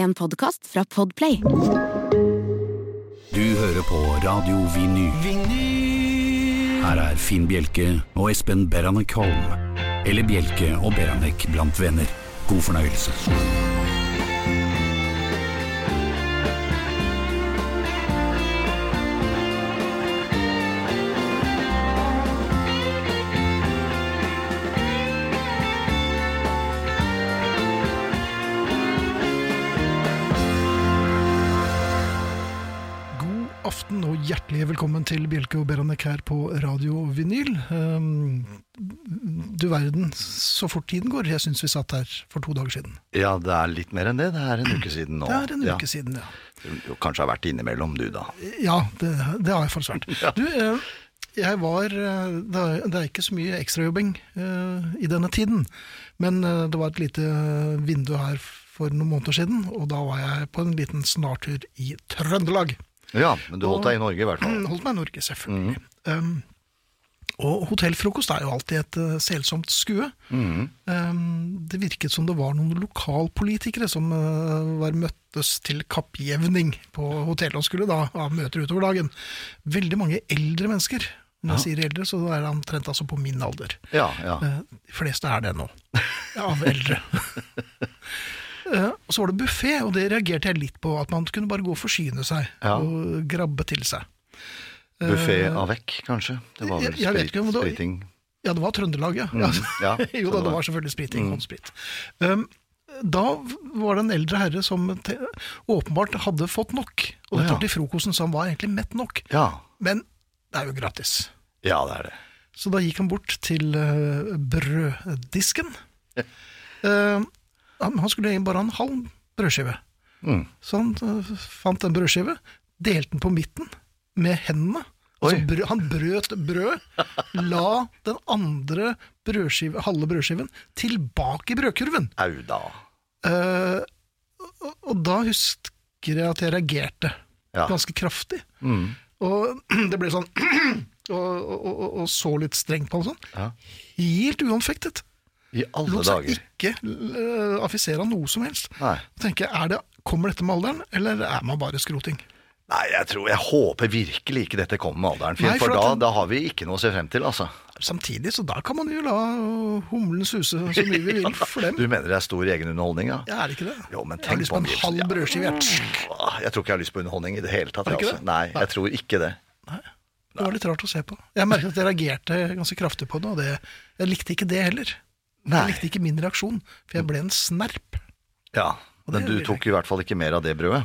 En podkast fra Podplay. Du hører på Radio Vinyl. Her er Finn Bjelke og Espen Beranek Holm. Eller Bjelke og Beranek blant venner. God fornøyelse. Velkommen til Bjelke og Beranek her på Radio Vinyl. Um, du verden, så fort tiden går. Jeg syns vi satt her for to dager siden. Ja, det er litt mer enn det. Det er en uke siden nå. Det er en ja. uke siden, ja. Du kanskje har vært innimellom, du da. Ja, det, det har jeg faktisk vært. Du, eh, jeg var eh, Det er, ikke så mye ekstrajobbing eh, i denne tiden, men det var et lite vindu her for noen måneder siden, og da var jeg på en liten snartur i Trøndelag. Ja, men du holdt deg i Norge i hvert fall. Holdt meg i Norge, selvfølgelig. Um, og hotellfrokost er jo alltid et uh, selsomt skue. Um, det virket som det var noen lokalpolitikere som uh, var møttes til kappjevning på hotellet og skulle da ha møter utover dagen. Veldig mange eldre mennesker. Når jeg sier eldre, så er det omtrent altså på min alder. Ja, ja. Uh, de fleste er det nå, av eldre. Og så var det buffé, og det reagerte jeg litt på. At man kunne bare gå og forsyne seg Ja. og grabbe til seg. Buffé avec, kanskje? Det var vel jeg- jeg sprit, var- spriting. Ja, det var Trøndelag, ja. Mm, ja, jo da, det var- var selvfølgelig spriting, håndsprit. Um, da var det en eldre herre som åpenbart hadde fått nok. Og det Ja. tok til frokosten, så han var egentlig mett nok. Ja. Men det er jo gratis. ja, det er det. Så da gikk han bort til uh, brøddisken. Uh, han, han skulle bare ha en halv brødskive. Mm. Så han uh, fant en brødskive, delte den på midten med hendene. Brød, han brøt brød, la den andre brødskive, halve brødskiven tilbake i brødkurven. Au da. Uh, og, og da husker jeg at jeg reagerte Ja. ganske kraftig. Mm. Og det ble sånn og, og, og, og så litt strengt på ham sånn. Ja. Helt uanfektet. I alle Lot seg dager. ikke uh, affisere av noe som helst. Nei. Da tenker jeg, er det, Kommer dette med alderen, eller er man bare skroting? Nei, jeg tror, jeg håper virkelig ikke dette kommer med alderen. For, Nei, for da, den- da har vi ikke noe å se frem til, altså. Samtidig, så da kan man jo la humlen suse så mye vi vil for dem. Du mener det er stor egenunderholdning, ja? Ja, er det ikke det? Jo, men jeg har lyst på en halv Ja. brødskive. jeg. Jeg tror ikke jeg har lyst på underholdning i det hele tatt. Det Altså. det? Nei, jeg tror ikke det. Det var litt rart å se på. Jeg merket at jeg reagerte ganske kraftig på det, og det, jeg likte ikke det heller. Nei. Jeg likte ikke min reaksjon, for jeg ble en snerp. Ja, men du tok i hvert fall ikke mer av det brødet.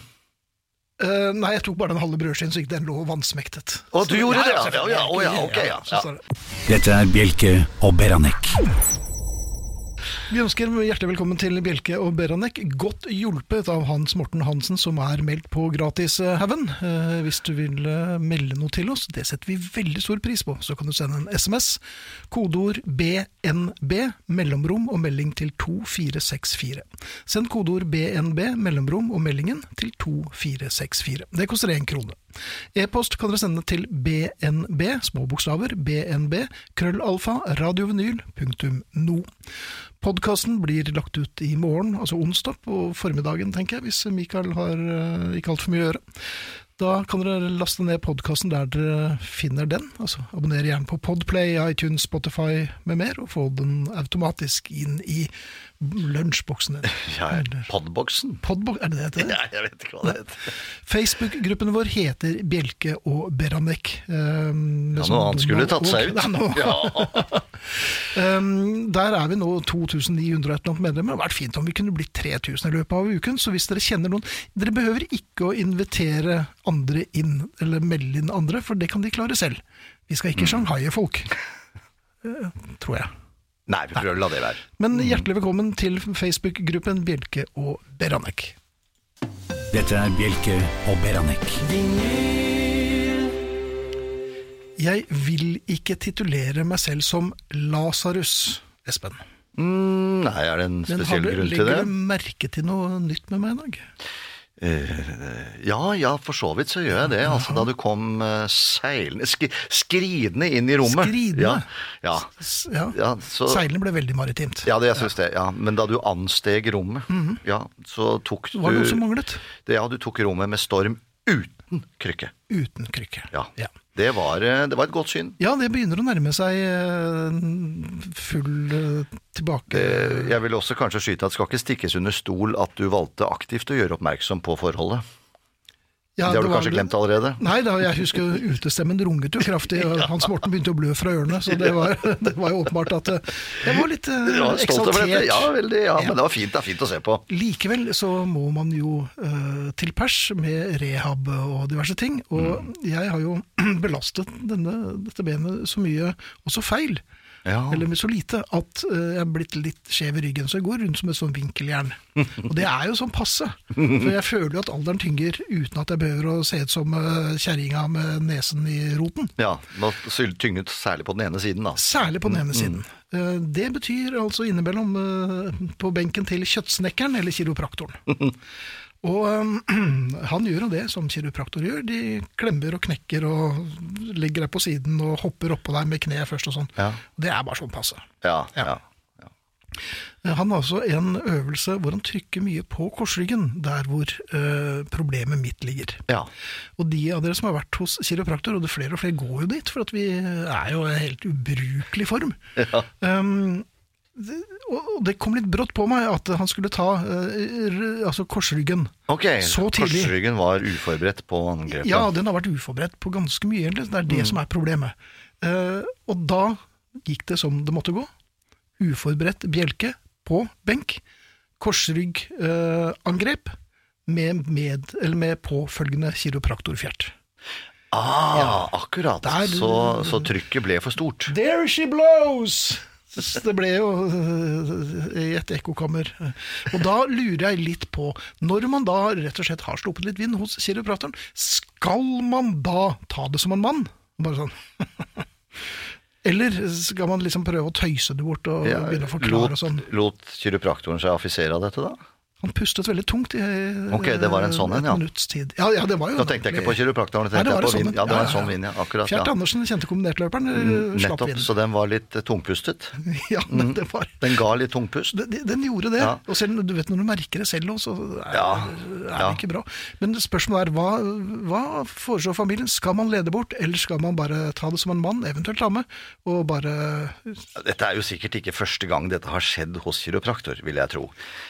Uh, nei, jeg tok bare den halve brødskiven, så ikke den lå vannsmektet. Å, du Så- gjorde det, ja. selvfølgelig. Ja, ja, ja, ok, ja. det. Dette er Bjelke og Beranek. Vi ønsker hjertelig velkommen til Bjelke og Beranek, godt hjulpet av Hans Morten Hansen, som er meldt på gratishaugen. Eh, hvis du vil eh, melde noe til oss, det setter vi veldig stor pris på, så kan du sende en SMS. Kodeord BNB, mellomrom og melding til 2464. Send kodeord BNB, mellomrom og meldingen til 2464. Det koster én krone. E-post kan dere sende til BNB, små bokstaver, BNB, krøllalfa, radiovenyl.no. Podkasten blir lagt ut i morgen, altså onsdag på formiddagen, tenker jeg, hvis Mikael har uh, ikke altfor mye å gjøre. Da kan dere laste ned podkasten der dere finner den. altså Abonner gjerne på Podplay, iTunes, Spotify med mer, og få den automatisk inn i lunsjboksen din. Ja, Podboksen? Podbok, er det det heter? Ja, jeg vet ikke hva det heter. Facebook-gruppen vår heter Bjelke og Beranek. Um, Ja, noe annet skulle tatt seg ut. Ja, Ja. Um, der er vi nå 2900 og et medlemmer. Det hadde vært fint om vi kunne blitt 3000 i løpet av uken. Så hvis dere kjenner noen Dere behøver ikke å invitere andre inn, eller melde inn andre, for det kan de klare selv. Vi skal Mm. ikke shanghaie folk. Uh, tror jeg. Nei, vi prøver å la det være. Men hjertelig velkommen til Facebook-gruppen Bjelke og Beranek. Dette er Bjelke og Beranek. Jeg vil ikke titulere meg selv som Lasarus, Espen. Mm, nei, er det en Men har spesiell du, grunn til legger det? du merke til noe nytt med meg i dag? Eh, ja, ja, for så vidt så gjør jeg det. Altså, da du kom eh, seilende sk Skridende inn i rommet. Skridende? Ja, ja. Ja. så, seilende ble veldig maritimt. ja det jeg synes det. Ja. Men da du ansteg rommet, ja, så tok du Det var noe som manglet. det, Ja, du tok rommet med storm uten krykke. Uten krykke. Ja. Ja. Det, var, eh, det var et godt syn. Ja, det begynner å nærme seg eh, full eh, tilbake... Jeg vil også kanskje skyte at det skal ikke stikkes under stol at du valgte aktivt å gjøre oppmerksom på forholdet. Ja, det har du kanskje glemt allerede? Nei da, jeg husker utestemmen runget jo kraftig, og Hans Morten begynte å blø fra ørene, så det var, det var jo åpenbart at eh, jeg var litt uh, Ja, eksaltert. Ja, veldig, ja, Ja. men det var fint, det er fint å se på. Likevel så må man jo uh, til pers med rehab og diverse ting, og Mm. jeg har jo belastet denne, dette benet så mye, og så feil, Ja. eller med så lite, at eh, jeg er blitt litt skjev i ryggen, så jeg går rundt som et sånn vinkeljern. Og det er jo sånn passe, for jeg føler jo at alderen tynger uten at jeg behøver å se ut som uh, kjerringa med nesen i roten. Ja, nå tynget særlig på den ene siden, da. Særlig på den ene siden. Eh, Det betyr altså innimellom eh, på benken til kjøttsnekkeren eller kiropraktoren. Og um, han gjør jo det som kiropraktor gjør. De klemmer og knekker og legger deg på siden og hopper oppå deg med kneet først og sånn. Ja. Det er bare sånn passe. Ja, Ja. ja. Eh, Han har altså en øvelse hvor han trykker mye på korsryggen, der hvor uh, problemet mitt ligger. ja. Og de av dere som har vært hos kiropraktor, og det flere og flere går jo dit, for at vi er jo i helt ubrukelig form. Ja. Um, og det kom litt brått på meg at han skulle ta uh, altså korsryggen. Ok, Så tidlig. korsryggen var uforberedt på angrepet. Ja, den har vært uforberedt på ganske mye, egentlig. Det er Mm. det som er problemet. Uh, og da gikk det som det måtte gå. Uforberedt bjelke på benk. Korsryggangrep med, med, eller med påfølgende kiropraktorfjert. Ah, akkurat. Der- Så, så trykket ble for stort. There she blows! Det ble jo øh, i et ekkokammer. Og da lurer jeg litt på, når man da rett og slett har sluppet litt vind hos kiropraktoren, skal man da ta det som en mann? Bare sånn. Eller skal man liksom prøve å tøyse det bort og Ja, begynne å forklare lot, og sånn? lot kiropraktoren seg affisere av dette, da? Han pustet veldig tungt i Ok, det var en sånn en, et ja. minutts tid. Ja, ja, det var jo Nå tenkte jeg ikke på kiropraktoren, Nei, det var sånn Ja, det var en sånn vind, ja. Akkurat, Fjert. Andersen, kjente kombinertløperen, øh, slapp Nettopp, så den var litt eh, tungpustet. Ja, men det var... Den ga litt tungpust. Den, den gjorde det. Og selv du vet når du merker det selv så er, er det ikke bra. Men spørsmålet er, hva, hva foreslår familien? Skal man lede bort, eller skal man bare ta det som en mann, eventuelt ta med, og bare Dette er jo sikkert ikke første gang dette har skjedd hos kiropraktor, vil jeg tro.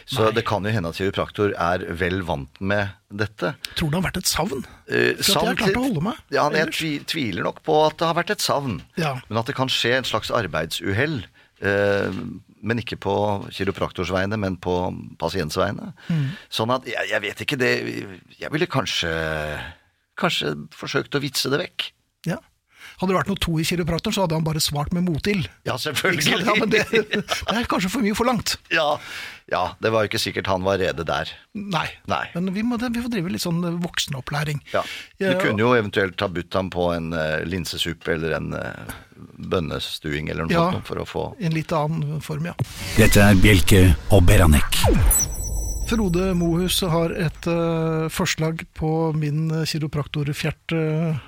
Så det kan jo hende at kiropraktor er vel vant med dette. Tror det har vært et savn? Eh, savn jeg har klart å holde meg Ja, jeg tvi, tviler nok på at det har vært et savn. Ja. Men at det kan skje et slags arbeidsuhell. Eh, men ikke på kiropraktors vegne, men på pasients vegne. Mm. Sånn at jeg, jeg vet ikke det Jeg ville kanskje Kanskje forsøkt å vitse det vekk. Ja. Hadde det vært noe to i kiropraktoren, så hadde han bare svart med motild. Ja, selvfølgelig. Ja, men det, det er kanskje for mye forlangt. ja, ja, det var jo ikke sikkert han var rede der. Nei. Nei. Men vi må, vi får drive litt sånn voksenopplæring. Ja. Du kunne jo eventuelt ha budt ham på en uh, linsesuppe eller en uh, bønnestuing eller noe Ja. sånt for å få en litt annen form, ja. Dette er Bjelke og Beranek. Frode Mohus har et uh, forslag på min uh, kiropraktorfjert uh,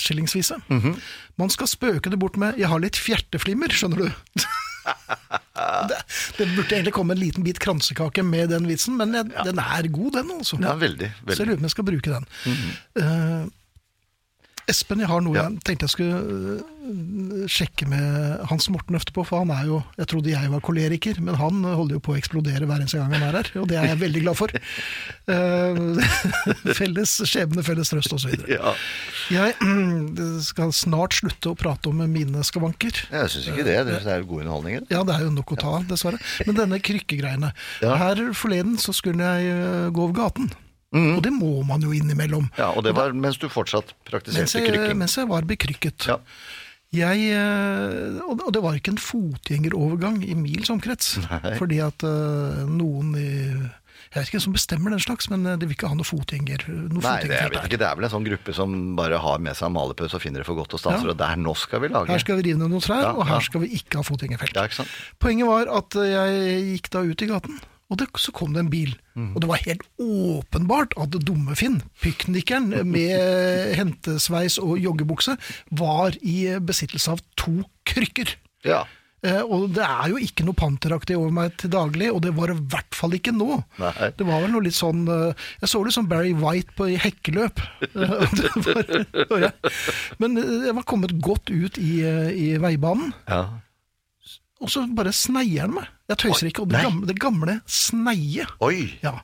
skillingsvise. -hmm. Man skal spøke det bort med 'jeg har litt fjerteflimmer', skjønner du. det, det burde egentlig komme en liten bit kransekake med den vitsen, men jeg, den er god, den, altså. Ja, veldig. Så jeg lurer på om jeg skal bruke den. Eh, Espen, jeg har noe jeg tenkte jeg skulle øh, sjekke med Hans Morten etterpå, for han er jo Jeg trodde jeg var koleriker, men han holder jo på å eksplodere hver eneste gang han er her, og det er jeg veldig glad for. Eh, felles skjebne, felles trøst osv. Ja, Jeg skal snart slutte å prate om mine skavanker. jeg syns ikke det. Det er jo god underholdning. Ja, det er jo nok å ta av, dessverre. Men denne krykkegreiene. Ja. Her forleden så skulle jeg øh, gå over gaten. Mhm. Og det må man jo innimellom. Ja, Og det var mens du fortsatt Mens praktiserte jeg, krykking. mens jeg var bekrykket. Ja. Jeg, eh, og det var ikke en fotgjengerovergang i mils omkrets. Nei. Fordi at eh, noen i Jeg vet ikke hvem som bestemmer den slags, men eh, de vil ikke ha noe fotgjenger. Noe Nei, det, vet ikke, det er vel en sånn gruppe som bare har med seg en malerpøs og finner det for godt og stanser, Ja. og der nå skal vi lage Her skal vi rive ned noen trær, Ja, og her ja. skal vi ikke ha fotgjengerfelt. Poenget var at jeg gikk da ut i gaten, Og det, så kom det en bil. Og det var helt åpenbart at dumme Finn, piknikeren med hentesveis og joggebukse, var i besittelse av to krykker. Ja. Eh, og det er jo ikke noe panteraktig over meg til daglig, og det var det i hvert fall ikke nå. Nei. Det var vel noe litt sånn eh, Jeg så litt sånn Barry White på i hekkeløp. Eh, det var, var jeg. Men eh, jeg var kommet godt ut i, eh, i veibanen, ja. Og så bare sneier han meg. Jeg tøyser ikke. Og det gamle, det gamle sneiet. Oi! Ja.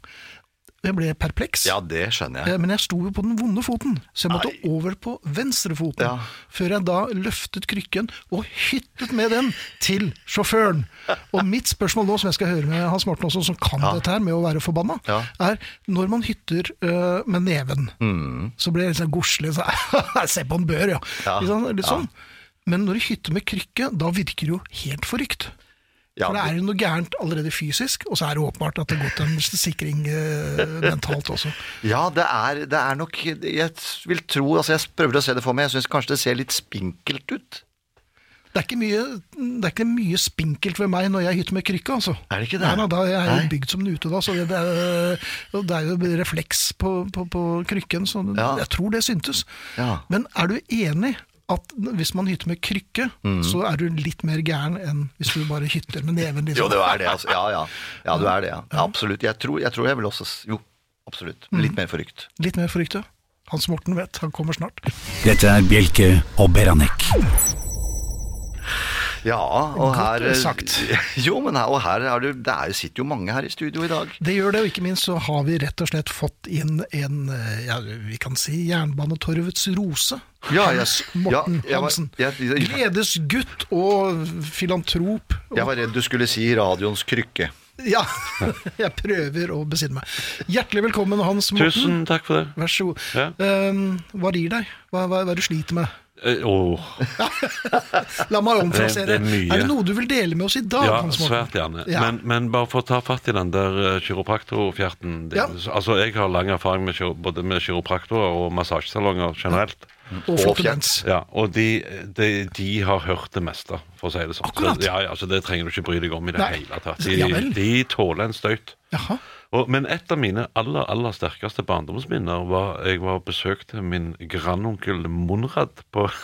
Jeg ble perpleks. Ja, det skjønner jeg. Eh, Men jeg sto jo på den vonde foten, så jeg måtte Ai. over på venstrefoten. Ja. Før jeg da løftet krykken og hyttet med den til sjåføren. Og mitt spørsmål nå, som jeg skal høre med Hans Morten også, som kan Ja. dette her med å være forbanna, Ja. er når man hytter øh, med neven, Mm. så blir jeg litt sånn godslig. Så, Se på en bør, ja. Litt sånn, litt sånn. Men når du hytter med krykke, da virker det jo helt forrykt. Ja, For det er jo noe gærent allerede fysisk, og så er det åpenbart at det har gått en sikring eh, mentalt også. Ja, det er, det er nok Jeg vil tro altså Jeg prøver å se det for meg. Jeg syns kanskje det ser litt spinkelt ut. Det er, ikke mye, det er ikke mye spinkelt ved meg når jeg hytter med krykke, altså. Er det ikke det? Nei, da jeg er jo bygd som en ute da, så det, det, er, det er jo refleks på, på, på krykken, så Ja. jeg tror det syntes. Ja. Men er du enig at hvis man hytter med krykke, Mm. så er du litt mer gæren enn hvis du bare hytter med neven? Liksom. Jo, det er det, altså. Ja, ja. Ja, du er det, ja. ja absolutt. Jeg tror, jeg tror jeg vil også Jo, absolutt. Mm. Litt mer forrykt. Litt mer forrykt, ja. Hans Morten vet, han kommer snart. Dette er Bjelke og Beranek. Ja, og Godt her sagt. Jo, men her, og her er det, det er, sitter jo mange her i studio i dag. Det gjør det, og ikke minst så har vi rett og slett fått inn en, eh, ja, vi kan si Jernbanetorvets rose. Ja, jeg- Hans Morten ja, jeg var- Hansen. jeg- jeg- Gledesgutt og filantrop. Jeg var redd du skulle si radioens krykke. Ja, jeg prøver å besinne meg. Hjertelig velkommen, Hans Morten. Tusen takk for det. Vær så god. Ja. Um, hva rir deg? Hva, hva, hva er det du sliter med? Åh, La meg omfrasere. Det- det er er det noe du vil dele med oss i dag, ja, svært gjerne. Ja. Men, men bare for å ta fatt i den der eh, kiropraktorfjerten. Ja. Altså, Jeg har lang erfaring med, både med kiropraktorer og massasjesalonger generelt. Og Og flatulens. Ja, Og de, de, de har hørt det meste, for å si det sånn. Akkurat. Så, ja, ja, så Det trenger du ikke bry deg om i det Nei. hele tatt. Ja. De, de tåler en støyt. Jaha. Og, men et av mine aller aller sterkeste barndomsminner var jeg var og besøkte min grandonkel Monrad på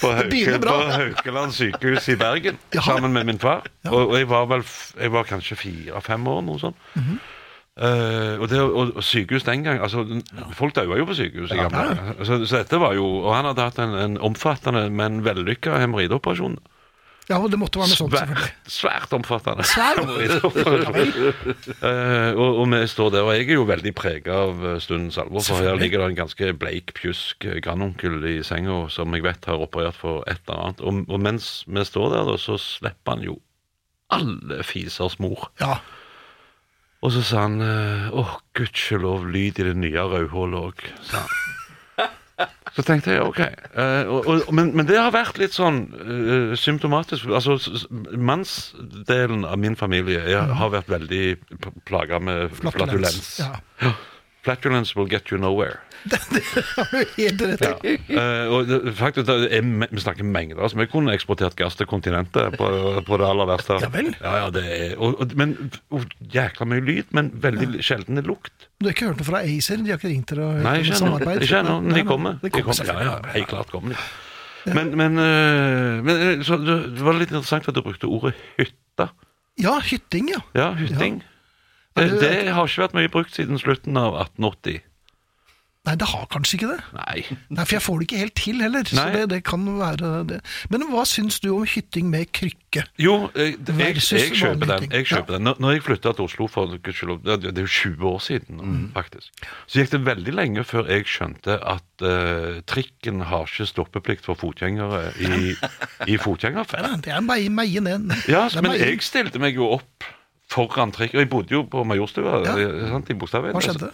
På, Hauke, på Haukeland sykehus i Bergen sammen med min far. Og, og jeg var vel jeg var kanskje fire-fem år, noe sånt. Mhm. Eh, og, det, og, og sykehus den gang altså, Folk daua jo på sykehus i gamle dager. Så, så dette var jo Og han hadde hatt en, en omfattende, men vellykka hemoroideoperasjon. Ja, og det måtte være noe sånt, selvfølgelig. svært omfattende. Svært. Eh, og, og vi står der, og jeg er jo veldig prega av eh, stundens alvor. For her ligger det en ganske bleik, pjusk grandonkel i senga som jeg vet har operert for et eller annet. Og, og mens vi står der, da, så slipper han jo alle fisers mor. Ja. Og så sa han eh, åh, gudskjelov lyd i det nye rødhullet òg, sa han. Så tenkte jeg ok. Uh, og, og, men, men det har vært litt sånn uh, symptomatisk. Altså, Mannsdelen av min familie jeg, har vært veldig plaga med flatulens. Ja. Flatulence will get you nowhere. Det har du helt rett i. Eh, og det, faktisk, det er, Vi snakker mengder. Altså, vi kunne eksportert gass til kontinentet på, på det aller verste. Ja vel. Ja, ja, det er, og, og, men og, Jækla mye lyd, men veldig sjelden lukt. Du har ikke hørt noe fra Acer? De har ikke ringt dere og hørt ennå. samarbeid? Ikke ennå, de kommer. De kommer. Ja, ja, helt klart kommer de. Men, men, eh, men eh, så, det var litt interessant at du brukte ordet hytte. Ja, hytting, ja. Ja, hytting. Det, det- det har ikke vært mye brukt siden slutten av 1880. Nei, det har kanskje ikke det. Nei. Nei, For jeg får det ikke helt til heller. Så Nei. det, det kan være det. Men hva syns du om hytting med krykke? Jo, jeg, jeg, jeg kjøper den. Jeg kjøper den. Når, jeg flytta til Oslo for det, er jo 20 år siden, Mm. faktisk, så gikk det veldig lenge før jeg skjønte at uh, trikken har ikke stoppeplikt for fotgjengere i, i fotgjengerfelt. Det er meie, ned. Ja, men jeg stilte meg jo opp foran trikk. Og jeg bodde jo på Majorstua Ja. eh, i Bogstadveien. Hva skjedde?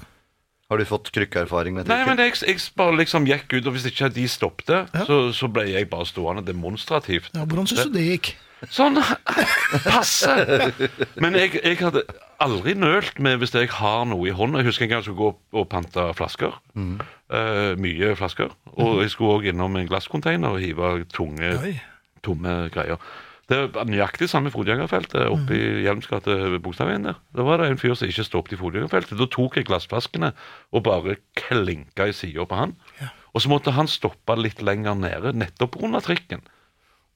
Har du fått krykkeerfaring med Nei, men jeg, jeg bare liksom gikk ut, og hvis ikke de stoppet, Ja. så, så ble jeg bare stående demonstrativt. Ja, hvordan syns du det gikk? Sånn passe! Men jeg, jeg hadde aldri nølt med hvis jeg har noe i hånda. Jeg husker en gang jeg skulle gå opp og pante flasker. Eh, mye flasker. Og jeg skulle òg innom en glasscontainer og hive tunge, Oi. tomme greier. Det er nøyaktig samme fotgjengerfeltet oppe i Hjelms gate Bogstadveien der. Da var det en fyr som ikke stoppet i fotgjengerfeltet. Da tok jeg glassflaskene og bare klinka i sida på han. Ja. Og så måtte han stoppe litt lenger nede, nettopp under trikken.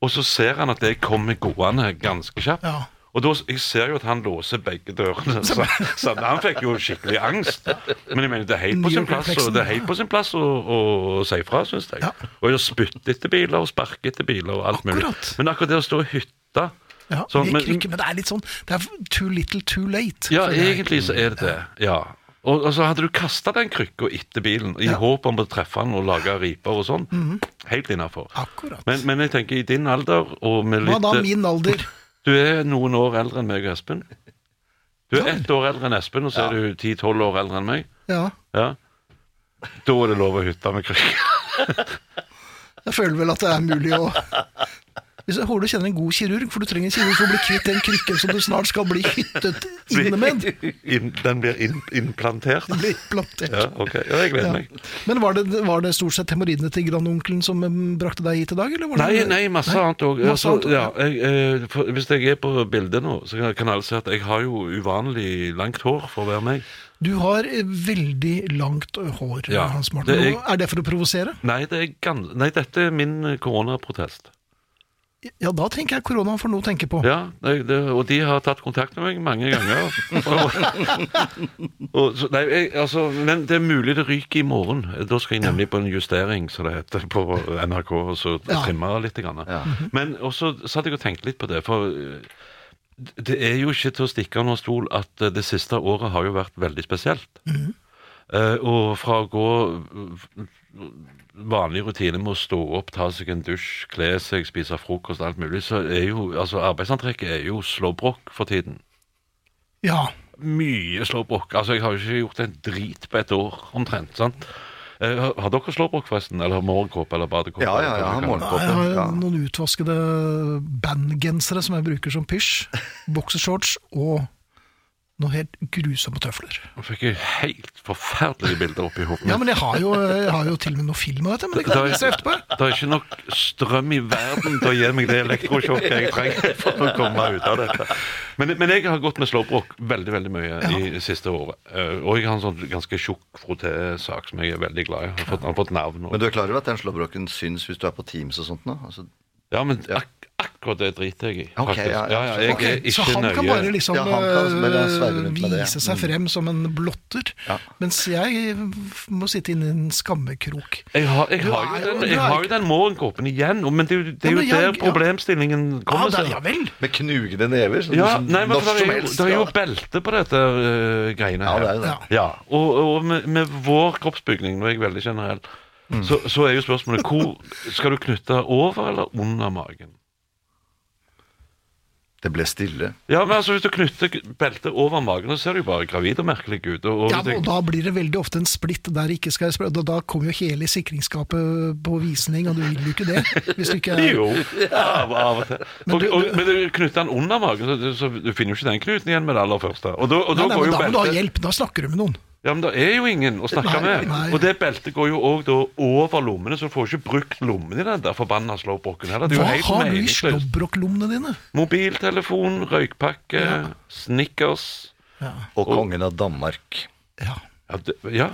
Og så ser han at jeg kommer gående ganske kjapt. Ja. Og da, jeg ser jo at han låser begge dørene, så, så han fikk jo skikkelig angst. Men jeg mener, det er helt på sin plass og det er helt på sin plass å, å, si fra, syns jeg. Ja. Og å spytte etter biler og sparke etter biler og alt mulig. Men akkurat det å stå i hytta Ja, sånn, men- men det er litt sånn Det er too little too late. Ja, egentlig så er det det. Ja. Og, og så hadde du kasta den krykka etter bilen i Ja. Håp om å treffe den og lage riper og sånn. Helt innafor. Men, men jeg tenker i din alder og med Hva da, min alder? Du er noen år eldre enn meg og Espen. Du er ett år eldre enn Espen, og så er du ti-tolv år eldre enn meg. Ja. Ja. Da er det lov å hytte med krykker. Jeg føler vel at det er mulig å Hvis jeg håper du kjenner en god kirurg, for du trenger en kirurg for å bli kvitt den krykken som du snart skal bli hyttet inne med. Den blir in, implantert. Den blir implantert. Ja, ok. Ja, jeg gleder Ja. meg. Men var det, var det stort sett hemoroidene til grandonkelen som um, brakte deg hit i dag? Eller var Nei, det, nei, masse annet òg. Altså, ja, eh, hvis jeg er på bildet nå, så kan- kan alle se at jeg har jo uvanlig langt hår for å være meg. Du har eh, veldig langt hår, Ja, Hans Morten. det er- Er det for å provosere? Nei, det nei dette er min eh, koronaprotest. Ja, da tenker jeg korona får noe å tenke på. Ja, det, det, og de har tatt kontakt med meg mange ganger. og, så, nei, jeg, altså, men det er mulig det ryker i morgen. Da skal jeg nemlig på en justering, som det heter, på NRK, og så Ja. trimme litt. Grann. Ja. Men også satt jeg og tenkte litt på det, for eh, det er jo ikke til å stikke under stol at eh, det siste året har jo vært veldig spesielt. Eh, og fra å gå vanlig rutine med å stå opp, ta seg en dusj, kle seg, spise frokost, alt mulig, så er jo altså arbeidsantrekket er jo slåbrok for tiden. Ja, Mye slåbrok. Altså, jeg har jo ikke gjort en drit på et år, omtrent. sant? Eh, har, dere slåbrok, forresten? Eller morgenkåpe eller badekåpe? Ja, ja, ja, hva ja, jeg har Ja. noen utvaskede bandgensere som jeg bruker som pysj. Boksershorts og noen helt grusomme tøfler. Du fikk jo helt forferdelige bilder oppi hodet Ja, men jeg har jo, jeg har jo til og med noe film av dette, men det kan jeg er- vise etterpå. Det er ikke nok strøm i verden til å gi meg det elektrosjokket jeg trenger for å komme meg ut av dette. Men, men jeg har gått med slåbrok veldig veldig mye i det siste året. Eh, Og jeg har en sånn ganske tjukk frottésak som jeg er veldig glad i. Jeg har fått, har fått navn. Og, Men du er klar over at den slåbroken syns hvis du er på Teams og sånt nå? Altså, ja, men ak akkurat det driter jeg i. Ok, faktisk. ja, ja. jeg okay, er så han kan bare liksom Ja, kan bare rundt med det. vise seg Mm. frem som en blotter, Ja. mens jeg må sitte inne i en skammekrok. Jeg har, jeg har, jo den, jeg har jo den morgenkåpen igjen, men det det er jo der problemstillingen Ja, kommer seg. ja vel. med knugende never? Sånn, Ja, som nei, men når det som er jo, helst, det er jo belte på dette uh, greiene Ja, det er det. Ja. Ja, og, og med, med vår kroppsbygning, nå er jeg veldig generell, Mm. så, så er jo spørsmålet hvor skal du knytte over eller under magen? Det ble stille. Ja, men altså Hvis du knytter beltet over magen, så ser du jo bare gravid og merkelig ut. Og, og Ja, og da blir det veldig ofte en splitt der ikke skal spre- da, da kommer jo hele sikringsskapet på visning, og du vil jo ikke det. Hvis du ikke er Jo, av, av og til. Men Og, du- og, men du knytter den under magen, så, så du finner jo ikke den knuten igjen med det aller første. Og da, og da Nei, nei, går men jo da må du ha hjelp, da snakker du med noen. Ja, men det er jo ingen å snakke Nei, med. nei. Og det beltet går jo òg over lommene, så du får ikke brukt lommene i den der forbanna slowbroken heller. Det er Hva jo har du i meningsløst. slåbroklommene dine? Mobiltelefon, røykpakke, Snickers Og kongen av Danmark. Ja. Ja, det, ja.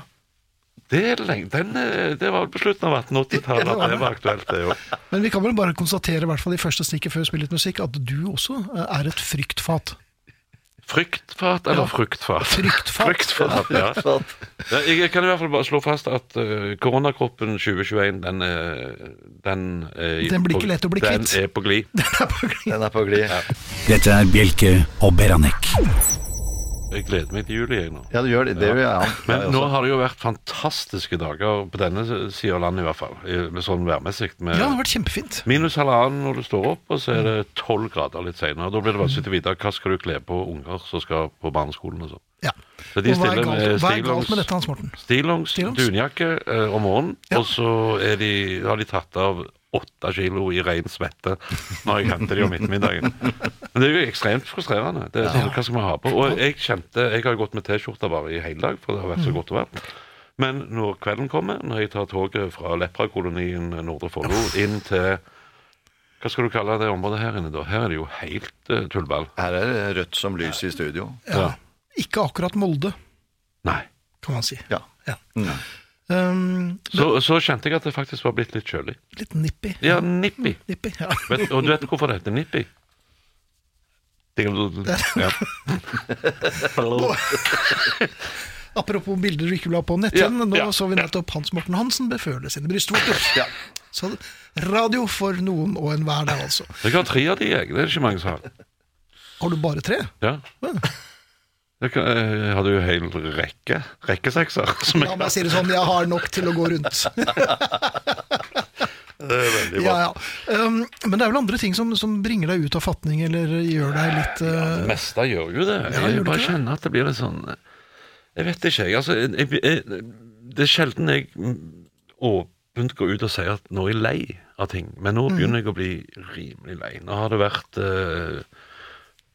Det, er lenge, den, eh, det var vel på slutten av 1880-tallet at det var aktuelt, det òg. Men vi kan vel bare konstatere, i hvert fall i første stikket før vi spiller litt musikk, at du også eh, er et fryktfat. Fryktfat eller Ja. fruktfat? Fryktfat. Fruktfat, ja. Ja, Jeg kan i hvert fall bare slå fast at uh, koronakroppen 2021, den, er- den er Den blir på- ikke lett å bli Den er på glid. Den er på glid. Ja. Dette er Bjelke og Beranek. Jeg gleder meg til juli, jeg nå. ja, du gjør det. Det gjør jeg. Men nå har det jo vært fantastiske dager på denne sida av landet, i hvert fall. Med sånn værmessig. Med Ja, det har vært kjempefint. minus halvannen når du står opp, og så er det tolv grader litt seinere. Da blir det vanskelig å vite hva skal du kle på unger som skal på barneskolen og sånn. Ja. Så de Og hva er, stiller galt, med hva er galt stillongs- med dette, Hans Morten? Stillongs, Stillongs? dunjakke eh, om morgenen, Ja. og så er de, har de tatt av åtte kilo i ren svette når jeg henter de om ettermiddagen. Men det er jo ekstremt frustrerende. Det er sånn, Hva skal vi ha på? Og jeg kjente, jeg har gått med T-skjorte bare i hele dag, for det har vært så godt å være. Men når kvelden kommer, når jeg tar toget fra Lepra-kolonien Nordre Follo inn til Hva skal du kalle det området her inne, da? Her er det jo helt uh, tullball. Her er det rødt som lys i studio. Ja. Ikke akkurat Molde, Nei. kan man si. Ja. Ja. Mm. Um, Så, så kjente jeg at det faktisk var blitt litt kjølig. litt nippy. Ja, nippi. Nippy, ja. Vet, og du vet hvorfor det heter nippi? Ja. Apropos bilder du ikke vil ha på netthinnen, Ja, nå ja, så vi nettopp Hans Morten Hansen beføle sine brystvorter. Ja. Så radio for noen og enhver der, altså. Jeg har tre av de, jeg. Det er ikke mange som har. Har du bare tre? Ja. Jeg, hadde jo hel rekke. Rekkesekser. Som La jeg meg si det sånn, jeg har nok til å gå rundt. Det er veldig bra. Ja, ja. Um, men det er vel andre ting som, som bringer deg ut av fatning, eller gjør deg litt Det uh, meste gjør jo det. Ja, Jeg det bare det? kjenner at det blir litt sånn Jeg vet ikke, jeg. Altså, jeg, jeg, det er sjelden jeg mm, åpent går ut og sier at nå er jeg lei av ting. Men Mm. nå begynner jeg å bli rimelig lei. Nå har det vært eh,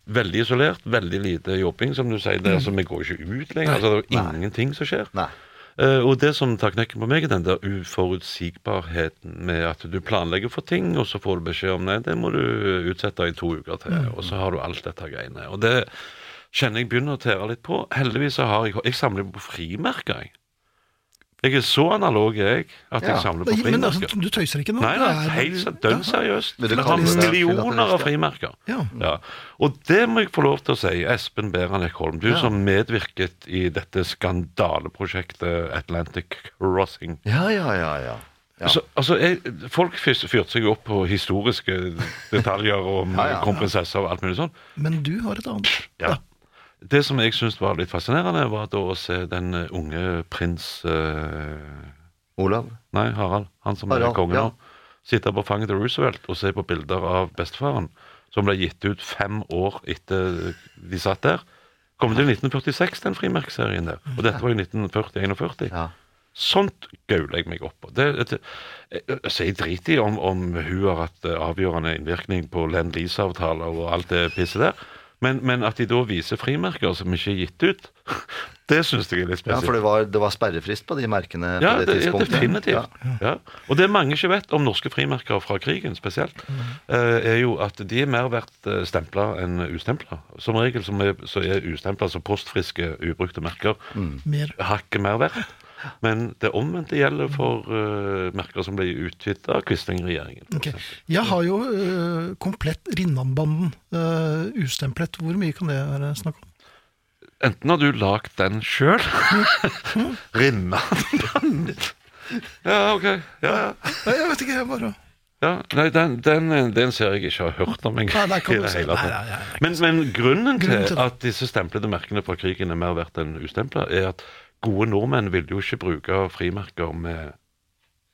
veldig isolert, veldig lite jobbing, som du sier. Det, altså, Vi går ikke ut lenger. Altså, det er jo ingenting som skjer. Nei. Eh, og det som tar knekken på meg, er den der uforutsigbarheten med at du planlegger for ting, og så får du beskjed om nei, det må du utsette i to uker til, og så har du alt dette greiene. Og det kjenner jeg begynner å tære litt på. Heldigvis så har jeg Jeg samler på frimerker, jeg. Jeg er så analog, jeg, at jeg Ja. samler på frimerker. Men altså, du tøyser ikke nå? Nei, Det nei, er- helt dønn seriøst. Jeg har millioner av frimerker. Ja. Ja. Og det må jeg få lov til å si, Espen Beranek Holm, du Ja. som medvirket i dette skandaleprosjektet Atlantic Crossing. Ja, ja, ja. ja. ja. Så, altså, jeg, folk fyrte seg opp på historiske detaljer om Ja, ja, ja. kronprinsesser og alt mulig sånn. Men du har et annet. Ja. Det som jeg syntes var litt fascinerende, var da å se den eh, unge prins eh, Olav? Nei, Harald. Han som er Harald, konge ja. nå. Sitte på fanget til Roosevelt og se på bilder av bestefaren, som ble gitt ut fem år etter de satt der. Kom til 1946, den frimerkeserien der. Og dette var i 1940-41. Ja. Sånt gauler jeg meg opp på. Det, det, jeg, så jeg driter i om, om hun har hatt eh, avgjørende innvirkning på Lend Lease-avtaler og alt det pisset der. Men, men at de da viser frimerker som ikke er gitt ut, det syns jeg er litt spesielt. ja, for det var, det var sperrefrist på de merkene Ja, på det, det, ja, tidspunktet. definitivt. Ja. Og det mange ikke vet om norske frimerker fra krigen spesielt, mm. er jo at de er mer verdt stempla enn ustempla. Som regel som er, så er ustempla, altså postfriske, ubrukte merker, mm. hakket mer verdt. Men det omvendte gjelder for uh, merker som ble utvidet av Quisling-regjeringen. Okay. Jeg har jo uh, komplett Rinnan-banden uh, ustemplet. Hvor mye kan det være snakk om? Enten har du lagd den sjøl Rinna Ja, OK. Ja, ja. Nei, Jeg vet ikke, jeg bare Ja, nei, den, den, den ser jeg ikke har hørt om engang. Men, men Grunnen til at disse stemplede merkene fra krigen er mer verdt enn ustempla, er at gode nordmenn ville jo ikke bruke frimerker med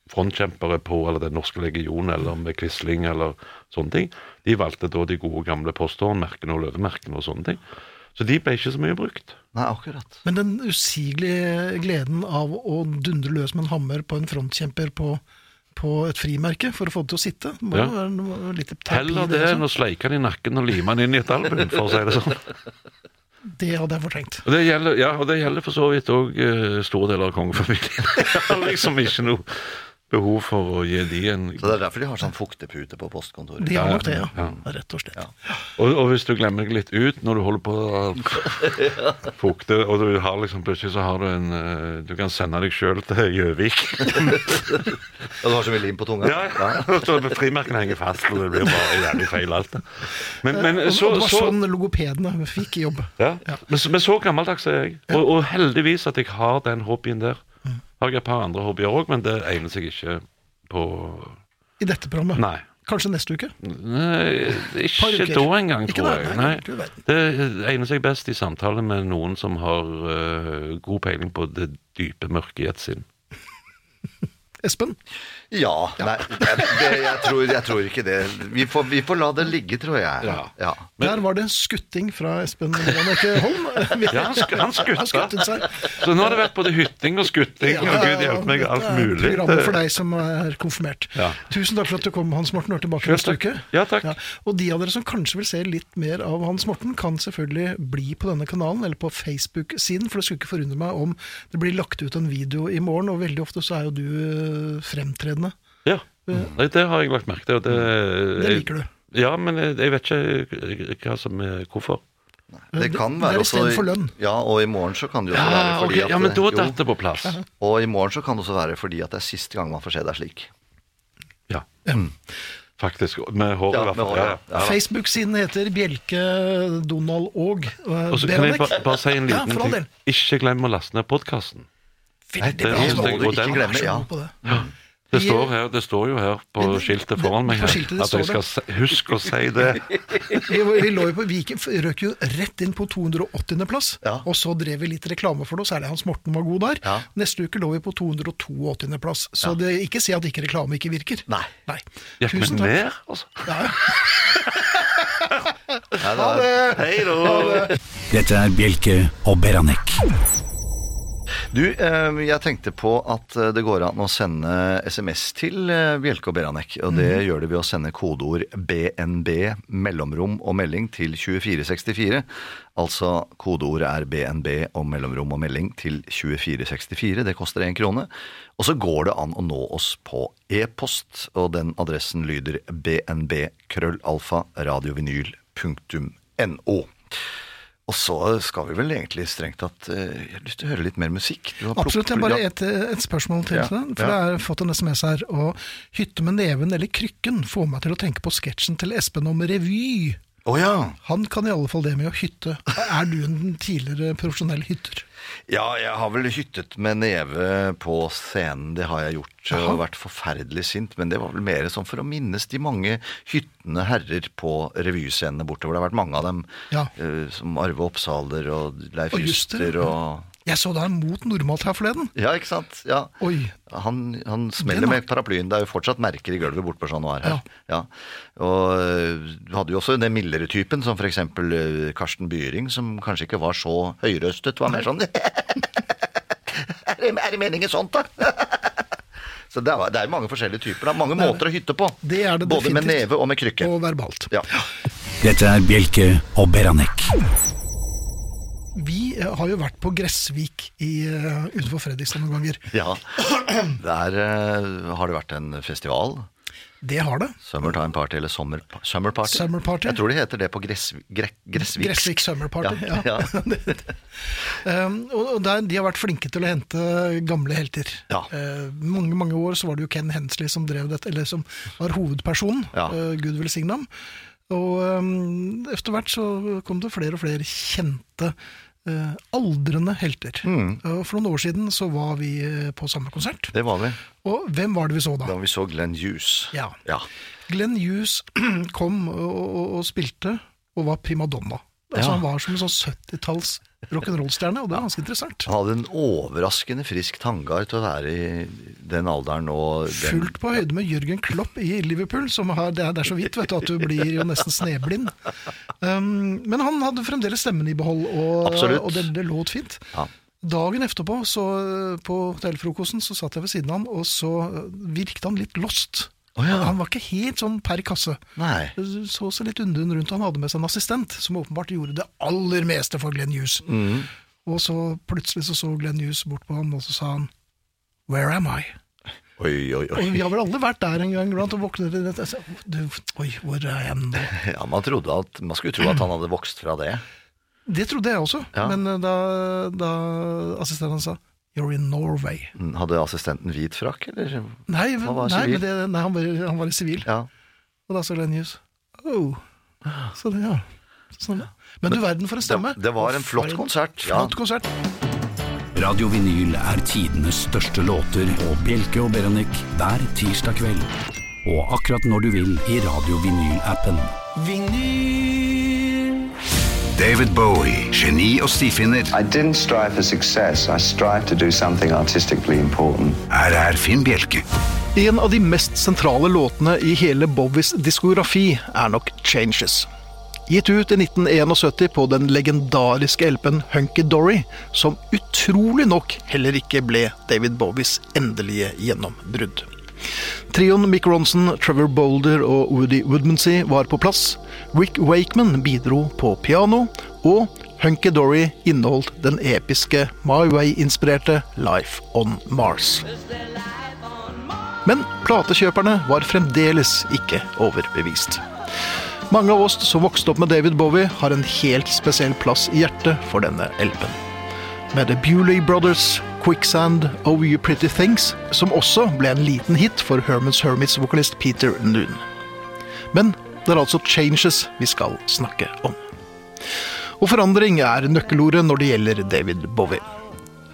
frontkjempere på, eller Den norske legion, eller med Quisling, eller sånne ting. De valgte da de gode gamle posthornmerkene og løvemerkene og sånne ting. Så de ble ikke så mye brukt. Nei, akkurat. Men den usigelige gleden av å dundre løs med en hammer på en frontkjemper på, på et frimerke for å få det til å sitte, må Ja. være noe, litt terapi. Heller det enn å sleike den i nakken og lime den inn i et album, for å si det sånn. Det hadde jeg fortrengt. Og det gjelder, ja, og det gjelder for så vidt òg store deler av kongefamilien. Liksom ikke noe behov for å gi de en Så det er derfor de har sånn fuktepute på postkontoret. De har nok det, ja. Ja. Rett og slett. Og, og hvis du glemmer deg litt ut når du holder på å fukte, og du har liksom plutselig så har du en eh, Du kan sende deg sjøl til Gjøvik. Og du har så mye lim på tunga? Ja, så frimerkene henger fast, og det blir bare jævlig feil alt. Men, men så, og det var sånn logopedene fikk jobb. ja. Men, så- men så gammeldags er jeg. Og, og heldigvis at jeg har den hobbyen der. Har jeg et par andre hobbyer òg, men det egner seg ikke på I dette programmet. Nei. Kanskje neste uke? Nei, ikke da engang, tror jeg. nei, Nei. Det egner seg best i samtale med noen som har uh, god peiling på det dype mørket i et sinn. Espen? Ja. Nei, jeg, det, jeg, tror, jeg tror ikke det. Vi får, vi får la det ligge, tror jeg. Ja. Ja. Der var det en skutting fra Espen Jannicke Holm. Ja, han sk- han skutta. Han skuttet seg. Så nå har det vært både hytting og skutting, og gud hjelpe meg, alt det er mulig. Programmet for deg som er konfirmert. Ja. Tusen takk for at du kom, Hans Morten. Er tilbake neste uke. Ja, takk. Og de av dere som kanskje vil se litt mer av Hans Morten, kan selvfølgelig bli på denne kanalen, eller på Facebook-siden, for det skulle ikke forundre meg om det blir lagt ut en video i morgen, og veldig ofte så er jo du øh, fremtredende Ja. Nei, det har jeg lagt merke til. og Det, Det liker du. Ja, men jeg, jeg vet ikke hva som er hvorfor. Det kan være også. Ja, og i morgen så kan det jo også være Ja, fordi okay, at ja, men da datt det på plass. Og i morgen så kan det også være fordi at det er siste gang man får se deg slik. Ja, faktisk. Med håret, Ja, i hvert fall. Ja, ja. Facebook-siden heter Bjelke, Donald og uh, Og så kan jeg bare, bare si en liten ting. Ikke glem å laste ned podkasten. Veldig det bra. Det, Donald. jeg- må du ikke den- glemme. Jeg er så Ja. på det. Det står, her, det står jo her på det, skiltet foran meg her, skiltet at jeg skal huske å si det. Vi, lå jo på Viken, røk jo rett inn på 280. plass, Ja. og så drev vi litt reklame for det, og særlig Hans Morten var god der. Ja. Neste uke lå vi på 282. plass, så Ja. det, ikke si at ikke reklame ikke virker. Nei. Nei. Gikk vi Tusen takk. ned, altså? Ja, ha det er- Hei da! Dette er Bjelke og Beranek. Du, eh, jeg tenkte på at eh, det går an å sende SMS til eh, Bjelke og Beranek. Og det gjør det ved å sende kodeord BNB, mellomrom og melding til 2464. Altså kodeordet er BNB og mellomrom og melding til 2464. Det koster én krone. Og så går det an å nå oss på e-post, og den adressen lyder bnb krøllalfa radiovinyl.no. Og så skal vi vel egentlig strengt tatt eh, Jeg har lyst til å høre litt mer musikk. Du har Absolutt. Jeg har bare et, et spørsmål til. Ja, For ja. jeg har fått en SMS her. Og hytte med neven eller krykken får meg til å tenke på sketsjen til Espen om revy. Å ja. Han kan i alle fall det med å hytte. Er du en tidligere profesjonell hytter? Ja, jeg har vel hyttet med neve på scenen. Det har jeg gjort. Aha. Og vært forferdelig sint. Men det var vel mer sånn for å minnes de mange hyttende herrer på revyscenene bortover. Det har vært mange av dem. Ja. eh, som Arve Oppsaler og Leif Og Juster, og Jeg så deg mot normalt her forleden. Ja, ikke sant? Ja. Oi. Han, han smeller med paraplyen. Det er jo fortsatt merker i gulvet bort på Chat Noir her. Ja. Og øh, du hadde jo også den mildere typen, som f.eks. Karsten Byring, som kanskje ikke var så høyrøstet. Var mer sånn er, det, er det meningen sånt, da? Så det er, det er mange forskjellige typer. Da. Mange måter å hytte på. Det er det Både med neve og med krykke. Og verbalt. Ja. Dette er Bjelke og Beranek. Vi eh, har jo vært på Gressvik i, eh, utenfor Fredrikstad noen ganger. ja. Der uh, har det vært en festival. Det har det. Summertime Party eller Summer, summer Party. Summer Party. Jeg tror de heter det på gress, gre, Gressvik. Gressvik Summer Party. Ja. Ja, Um, og der, de har vært flinke til å hente gamle helter. Ja. Uh, mange mange år så var det jo Ken Hensley som drev dette, eller som var hovedpersonen. Ja. Uh, Gud velsigne ham. Og um, etter hvert så kom det flere og flere kjente eh, aldrende helter. Mm. For noen år siden så var vi eh, på samme konsert. Det var vi. Og hvem var det vi så da? Da vi så Glenn Hughes. Ja. Ja. Glenn Hughes kom og, og, og spilte, og var primadonna. Altså, Ja. Han var som en sånn 70-talls rock'n'roll-stjerne, og det var ganske interessant. Han hadde en overraskende frisk tanngard til å være i den alderen. Og den, Fullt på høyde med Jørgen Klopp i Liverpool, som har, det, er, det er så vidt vet du, at du blir jo nesten sneblind. Um, men han hadde fremdeles stemmen i behold, og, og det, det låt fint. Ja. Dagen etterpå, så, på hotellfrokosten, så satt jeg ved siden av han, og så virket han litt lost. Å ja. Han var ikke helt sånn per kasse. Nei. Så seg litt undrende rundt. Han hadde med seg en assistent, som åpenbart gjorde det aller meste for Glenn Hughes. Mm. Og så plutselig så, så Glenn Hughes bort på ham, og så sa han Where am I? Oi, oi, oi. Og vi har vel alle vært der en gang iblant og våknet til dette. Oi, hvor er jeg nå? Ja, man, at, man skulle tro at han hadde vokst fra det. Det trodde jeg også, Ja. men eh, da, da assistenten sa You're in Norway. Hadde assistenten hvit frakk, eller? Nei, Han var nei, men det, nei han, var, han var i sivil. Ja. Og da sa Glenn Hughes Oh. Så det, ja. Sånn, Men, Men du verden for en stemme. Det, det var en flott konsert. Ja. Flott konsert. Radio Vinyl er tidenes største låter og Bjelke og Beranek hver tirsdag kveld. Og akkurat når du vil i Radio Vinyl-appen. David Bowie, geni og stifinner. I didn't strive for success. I strived to do something artistically important. Her er Finn Bjelke. En av de mest sentrale låtene i hele Bowies diskografi er nok Changes. Gitt ut i 1971 på den legendariske LP-en Hunky Dory, som utrolig nok heller ikke ble David Bowies endelige gjennombrudd. Trioen Mick Ronson, Trevor Boulder og Woody Woodmansey var på plass. Rick Wakeman bidro på piano, og Hunky Dory inneholdt den episke My Way-inspirerte Life on Mars. Men platekjøperne var fremdeles ikke overbevist. Mange av oss som vokste opp med David Bowie, har en helt spesiell plass i hjertet for denne LP-en. Med The Bewley Brothers, Quicksand, Oh You Pretty Things, som også ble en liten hit for Hermans Hermits-vokalist Peter Noon. Men det er altså changes vi skal snakke om. Og forandring er nøkkelordet når det gjelder David Bowie.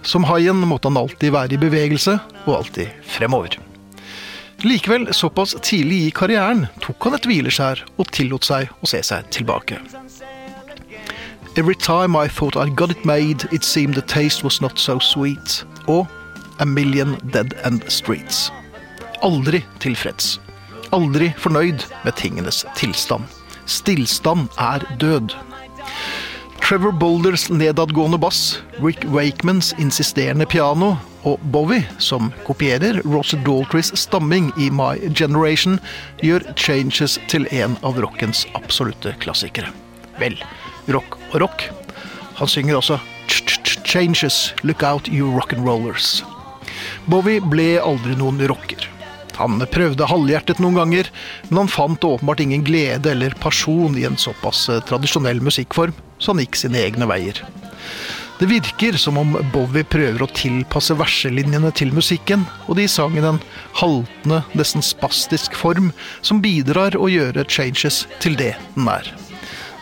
Som haien måtte han alltid være i bevegelse, og alltid fremover. Likevel, såpass tidlig i karrieren tok han et hvileskjær og tillot seg å se seg tilbake. Every time I thought I got it made, it seemed the taste was not so sweet. Og A Million Dead End Streets. Aldri tilfreds. Aldri fornøyd med tingenes tilstand. Stillstand er død. Trevor Boulders nedadgående bass, Rick Wakemans insisterende piano og Bowie, som kopierer Roger Daltrys stamming i My Generation, gjør Changes til en av rockens absolutte klassikere. Vel, rock og rock. Han synger også Changes, look out you rock'n'rollers. Bowie ble aldri noen rocker. Han prøvde halvhjertet noen ganger, men han fant åpenbart ingen glede eller pasjon i en såpass eh, tradisjonell musikkform, så han gikk sine egne veier. Det virker som om Bowie prøver å tilpasse verselinjene til musikken, og de sang i en haltende, nesten spastisk form som bidrar å gjøre Changes til det den er.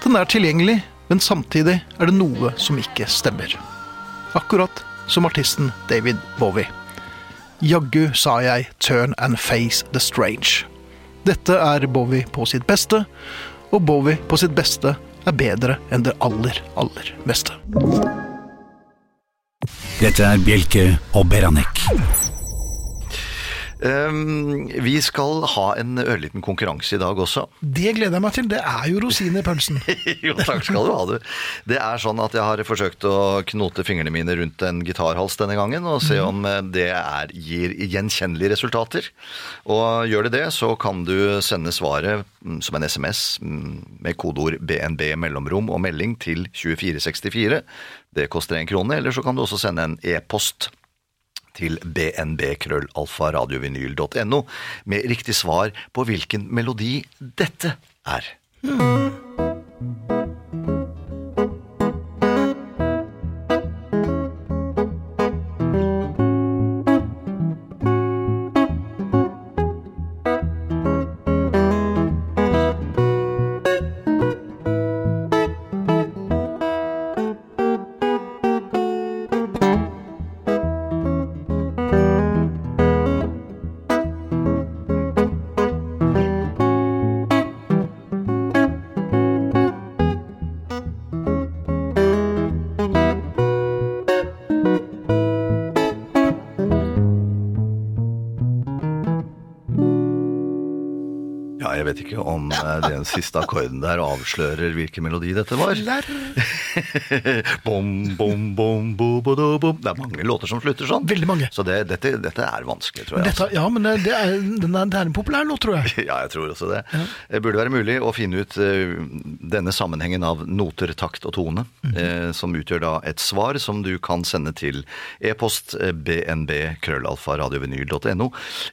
Den er tilgjengelig, men samtidig er det noe som ikke stemmer. Akkurat som artisten David Bowie. Jaggu sa jeg 'turn and face the strange'. Dette er Bowie på sitt beste, og Bowie på sitt beste er bedre enn det aller, aller meste. Dette er Bjelke og Beranek. Um, vi skal ha en ørliten konkurranse i dag også. Det gleder jeg meg til. Det er jo rosin i pølsen. jo, takk skal du ha, du. Det er sånn at jeg har forsøkt å knote fingrene mine rundt en gitarhals denne gangen, og se om eh, det er, gir gjenkjennelige resultater. Og gjør det det, så kan du sende svaret mm, som en SMS mm, med kodeord BNB mellomrom og melding til 2464. Det koster én krone, eller så kan du også sende en e-post til bnb-krøllalfaradiovinyl.no med riktig svar på hvilken melodi dette er. Ja, om eh, den siste akkorden der avslører hvilken melodi dette var. bom, bom, bom, bo, bo, do, bom. Det er mange låter som slutter sånn. Veldig mange. Så det, dette, dette er vanskelig, tror jeg. Dette, altså. ja, men det, er, den det er en populær låt, tror jeg. Ja, jeg tror også det. Det burde være mulig å finne ut eh, denne sammenhengen av noter, takt og tone, eh, som utgjør da et svar som du kan sende til e-post eh, bnb krøllalfa radiovinyl.no,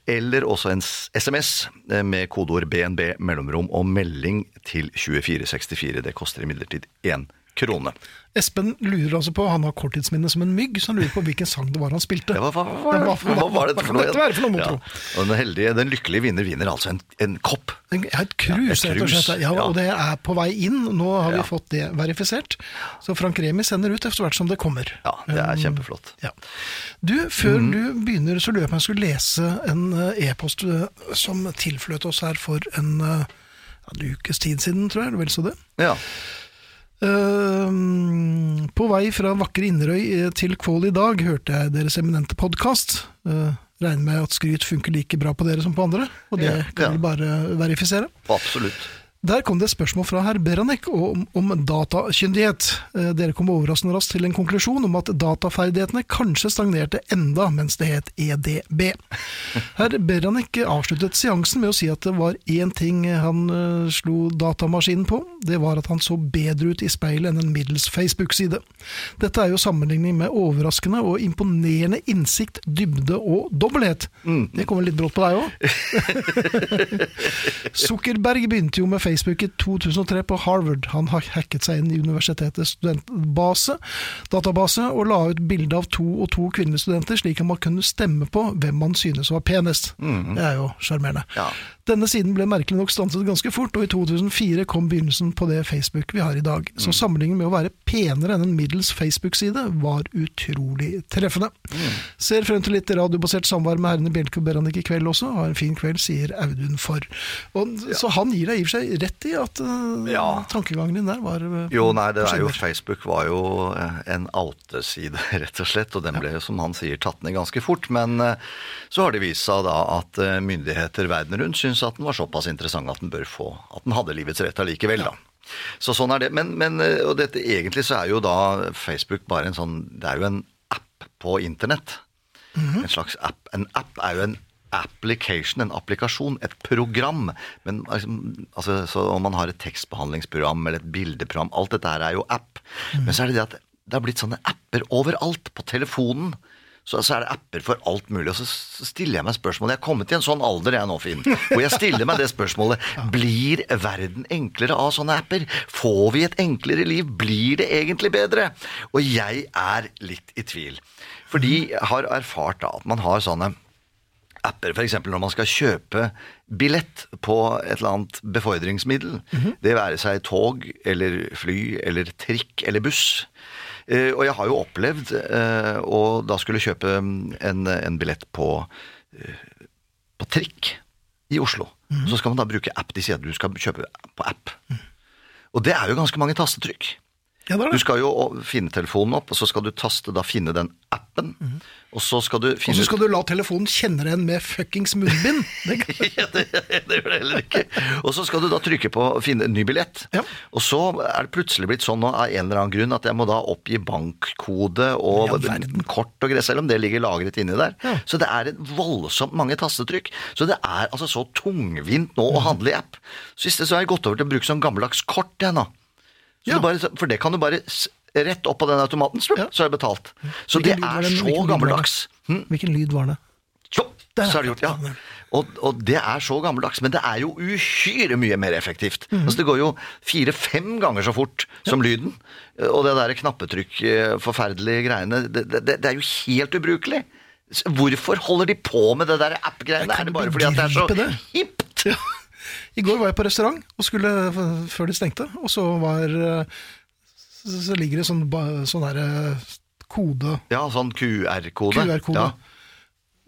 eller også en SMS eh, med kodeord BNB mellomrom og melding til 2464. Det koster imidlertid én krone. Espen lurer altså på, han har korttidsminne som en mygg, så han lurer på hvilken sang det var han spilte. Ja, hva, hva, hva, hva, var dette for noe? dette for noe, Ja. Og den heldige, den lykkelige vinner vinner altså en, en kopp. En- Et krus, Ja, rett og slett. Ja. Og det er på vei inn. Nå har vi fått det verifisert. Så Frank Remi sender ut etter hvert som det kommer. Ja, det er Um, kjempeflott. Ja. Du, Før mm. du begynner, så lurer jeg på om jeg skulle lese en uh, e-post uh, som tilfløt oss her for en, eh, en ukes tid siden, tror jeg. Vel så det? Ja. Uh, på vei fra vakre Inderøy eh, til Kvål i dag hørte jeg deres eminente podkast. regner med at skryt funker like bra på dere som på andre, og det Ja, kan ja. vi bare verifisere. Absolutt. Der kom det et spørsmål fra herr Beranek om, om datakyndighet. Eh, Dere kom overraskende raskt til en konklusjon om at dataferdighetene kanskje stagnerte enda mens det het EDB. Herr Beranek avsluttet seansen med å si at det var én ting han eh, slo datamaskinen på. Det var at han så bedre ut i speilet enn en middels Facebook-side. Dette er jo sammenligning med overraskende og imponerende innsikt, dybde og dobbelthet. Det kommer litt brått på deg òg. Sukkerberg begynte jo med Facebook i 2003 på Harvard. Han har hacket seg inn i universitetets studentbase, database og la ut bilde av to og to kvinnelige studenter, slik at man kunne stemme på hvem man synes var penest. Det er jo sjarmerende. Ja. Denne siden ble merkelig nok stanset ganske fort, og i 2004 kom begynnelsen på det Facebook vi har i dag. Så sammenligningen med å være penere enn en middels Facebook-side var utrolig treffende. Ser frem til litt radiobasert samvær med herrene Bjelke og Beranek i kveld også. Ha en fin kveld, sier Audun for. Og, Så han gir deg i og for seg rett i at uh, Ja. tankegangen din der var uh, Jo, nei, det er jo. Facebook var jo eh, en alteside, rett og slett, og den ble jo, som han sier, tatt ned ganske fort. Men eh, så har det vist seg da at eh, myndigheter verden rundt syns at den var såpass interessant at den bør få At den hadde livets rett allikevel, da. Så sånn er det. Men, men eh, og dette, egentlig så er jo da Facebook bare en sånn Det er jo en app på internett. En slags app. En app er jo en application, en applikasjon, et program. Men altså, altså, så om man har et tekstbehandlingsprogram eller et bildeprogram, alt dette her er jo app. Men så er det det at det har blitt sånne apper overalt. På telefonen. Så, så er det apper for alt mulig. Og så, stiller jeg meg spørsmålet Jeg er kommet i en sånn alder, jeg nå, Finn, hvor jeg stiller meg det spørsmålet. Blir verden enklere av sånne apper? Får vi et enklere liv? Blir det egentlig bedre? Og jeg er litt i tvil. Fordi jeg har erfart da at man har sånne apper, f.eks. når man skal kjøpe billett på et eller annet befordringsmiddel. Det være seg tog eller fly eller trikk eller buss. Eh, og jeg har jo opplevd eh, å da skulle kjøpe en, en billett på, eh, på trikk i Oslo. Så skal man da bruke app. De sier at du skal kjøpe på app. Og det er jo ganske mange tastetrykk. Ja, det det. Du skal jo finne telefonen opp, og så skal du taste, da finne den appen. Og så skal du finne Og så skal du la telefonen kjenne deg igjen med fuckings munnbind. Ja, det, det gjør det heller ikke. Og så skal du da trykke på finne en ny billett. Ja. Og så er det plutselig blitt sånn nå, av en eller annen grunn at jeg må da oppgi bankkode og Ja, kort og greier, selv om det ligger lagret inni der. Så det er voldsomt mange tastetrykk. Så det er altså så tungvint nå å handle i app. Stedet så har jeg gått over til å bruke sånn gammeldags kort, jeg nå. Så Ja. bare, for det kan du bare rett opp på den automaten, så Ja. så er det betalt. Så Hvilken det er så gammeldags. Hm? Hvilken lyd var det? Der, så er det gjort, ja. ja. Og, og det er så gammeldags, men det er jo uhyre mye mer effektivt. Mm. Altså Det går jo fire-fem ganger så fort som lyden. Og det der knappetrykk, eh, forferdelige greiene, det, det, det er jo helt ubrukelig. Hvorfor holder de på med det der app-greiene? Er det bare fordi at det er så hipt? Ja. I går var jeg på restaurant og skulle, før de stengte, og så var Så så ligger det sånn, sånn der eh, kode Ja, sånn QR-kode. QR-kode. Ja.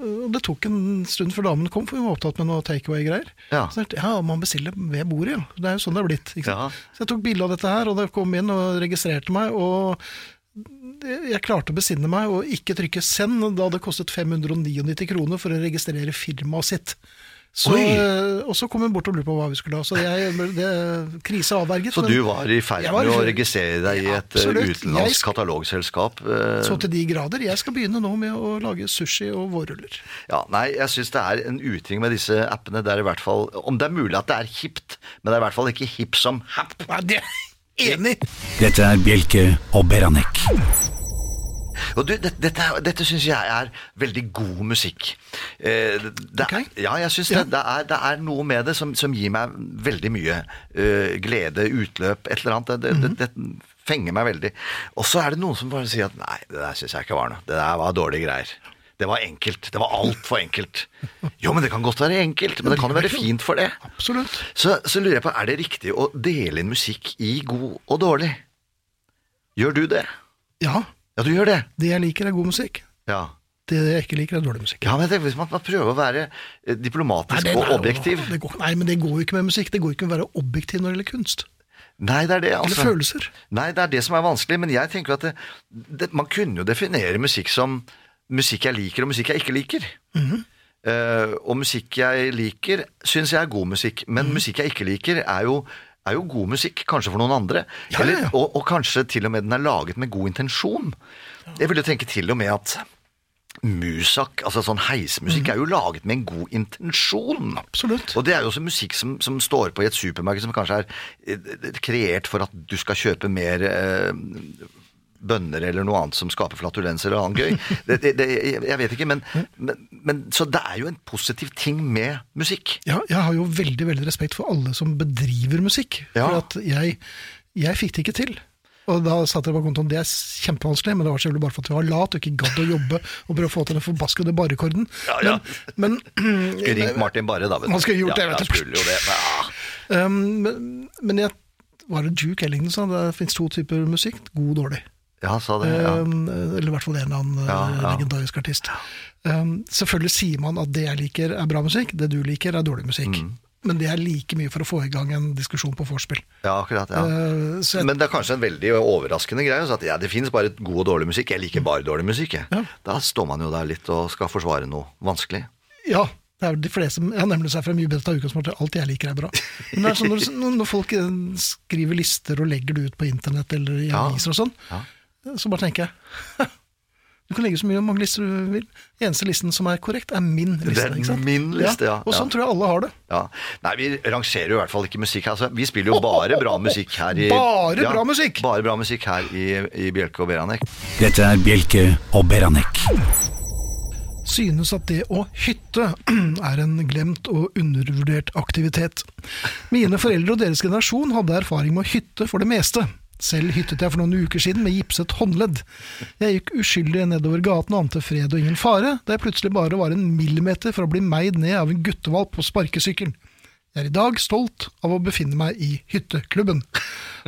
Og det tok en stund før damen kom, for hun var opptatt med noe takeaway-greier. Ja. Så jeg ja, man bestiller ved bordet, ja. Det er jo sånn det er blitt. Ja. Så jeg tok bilde av dette her, og det kom inn og registrerte meg, og jeg klarte å besinne meg og ikke trykke 'send' da det kostet 599 kroner for å registrere firmaet sitt. Så, eh, og så kom hun bort og lurte på hva vi skulle ha. Så jeg, det, krise avverget. Så men du var i ferd med å registrere deg i et eh, utenlandsk katalogselskap? eh, Så til de grader. Jeg skal begynne nå med å lage sushi og vårruller. Ja, nei, jeg syns det er en uting med disse appene. Det er i hvert fall, Om det er mulig at det er hipt, men det er i hvert fall ikke hipp som happ. Nei, det er Enig! Dette er Bjelke og Beranek. Og du, dette, dette, dette syns jeg er veldig god musikk. Eh, det, okay. Ja, jeg syns det. Det er, det er noe med det som, som gir meg veldig mye eh, glede, utløp, et eller annet. Det, det, -hmm. fenger meg veldig. Og så er det noen som bare sier at nei, det der syns jeg ikke var noe. Det der var dårlige greier. Det var enkelt. Det var altfor enkelt. Jo, men det kan godt være enkelt, men det kan jo være fint for det. Absolutt. Så, så lurer jeg på, er det riktig å dele inn musikk i god og dårlig? Gjør du det? Ja, Ja, du gjør det? det jeg liker er god musikk. Ja. Det jeg ikke liker er dårlig musikk. Ja, men jeg Hvis man, man prøver å være eh, diplomatisk nei, og objektiv Det går, nei, men det går jo ikke med musikk. Det går ikke med å være objektiv når det gjelder kunst. Nei, det er det, Eller altså. følelser. Nei, det er det som er vanskelig. Men jeg tenker at det, det, man kunne jo definere musikk som musikk jeg liker, og musikk jeg ikke liker. Mm -hmm. uh, og musikk jeg liker, syns jeg er god musikk. Men Mhm. musikk jeg ikke liker, er jo, er jo god musikk, kanskje for noen andre. Ja, ja, ja. og, og kanskje til og med den er laget med god intensjon. Jeg ville tenke til og med at Musak, altså sånn heismusikk, er jo laget med en god intensjon. Absolutt. Og det er jo også musikk som, som står på i et supermarked, som kanskje er eh, kreert for at du skal kjøpe mer eh, bønner eller noe annet som skaper flatulens eller annen gøy. Det, det, det, jeg vet ikke, men, men, men Så det er jo en positiv ting med musikk. Ja, jeg har jo veldig veldig respekt for alle som bedriver musikk. Ja. For at jeg, jeg fikk det ikke til. Og da satt jeg på kontoen, Det er kjempevanskelig, men det var selvfølgelig bare for at vi var lat og ikke gadd å jobbe og prøve å få til den forbaskede barrekorden. Ja, ja. Men, men Skulle ringt Martin Barre, da. vet du. Man skulle gjort det, vet du. det. Ja. Um, men, men jeg, var det Duke Ellington sa det fins to typer musikk, god og dårlig. Ja, sa det. Ja. Um, eller i hvert fall en eller annen Ja, uh, ja. legendarisk artist. Um, selvfølgelig sier man at det jeg liker er bra musikk, det du liker er dårlig musikk. Mm. Men det er like mye for å få i gang en diskusjon på vorspiel. ja, akkurat. ja. Uh, jeg, Men det er kanskje en veldig overraskende greie. Så at ja, det finnes bare god og dårlig musikk. Jeg liker bare dårlig musikk. Ja. Da står man jo der litt og skal forsvare noe vanskelig. ja, det er de fleste Jeg har nemlig seg fra mye bedre utgangspunkt. Alt jeg liker er bra. Men det er sånn når, når folk eh, skriver lister og legger det ut på internett eller i Ja. og sånn, Ja. Så bare tenker jeg Du kan legge så mye og mange lister du vil. Eneste listen som er korrekt, er min liste. er ikke sant? min liste, ja. Og sånn Ja. tror jeg alle har det. Ja. Nei, vi rangerer jo i hvert fall ikke musikk. her. Altså, vi spiller jo bare bra musikk her i Bare Ja, bra musikk? Bare bra musikk her i, i Bjelke og Beranek. Dette er Bjelke og Beranek. Synes at det å hytte er en glemt og undervurdert aktivitet. Mine foreldre og deres generasjon hadde erfaring med å hytte for det meste. Selv hyttet jeg for noen uker siden med gipset håndledd. Jeg gikk uskyldig nedover gaten og ante fred og ingen fare, da jeg plutselig bare var en millimeter fra å bli meid ned av en guttevalp på sparkesykkel. Jeg er i dag stolt av å befinne meg i hytteklubben.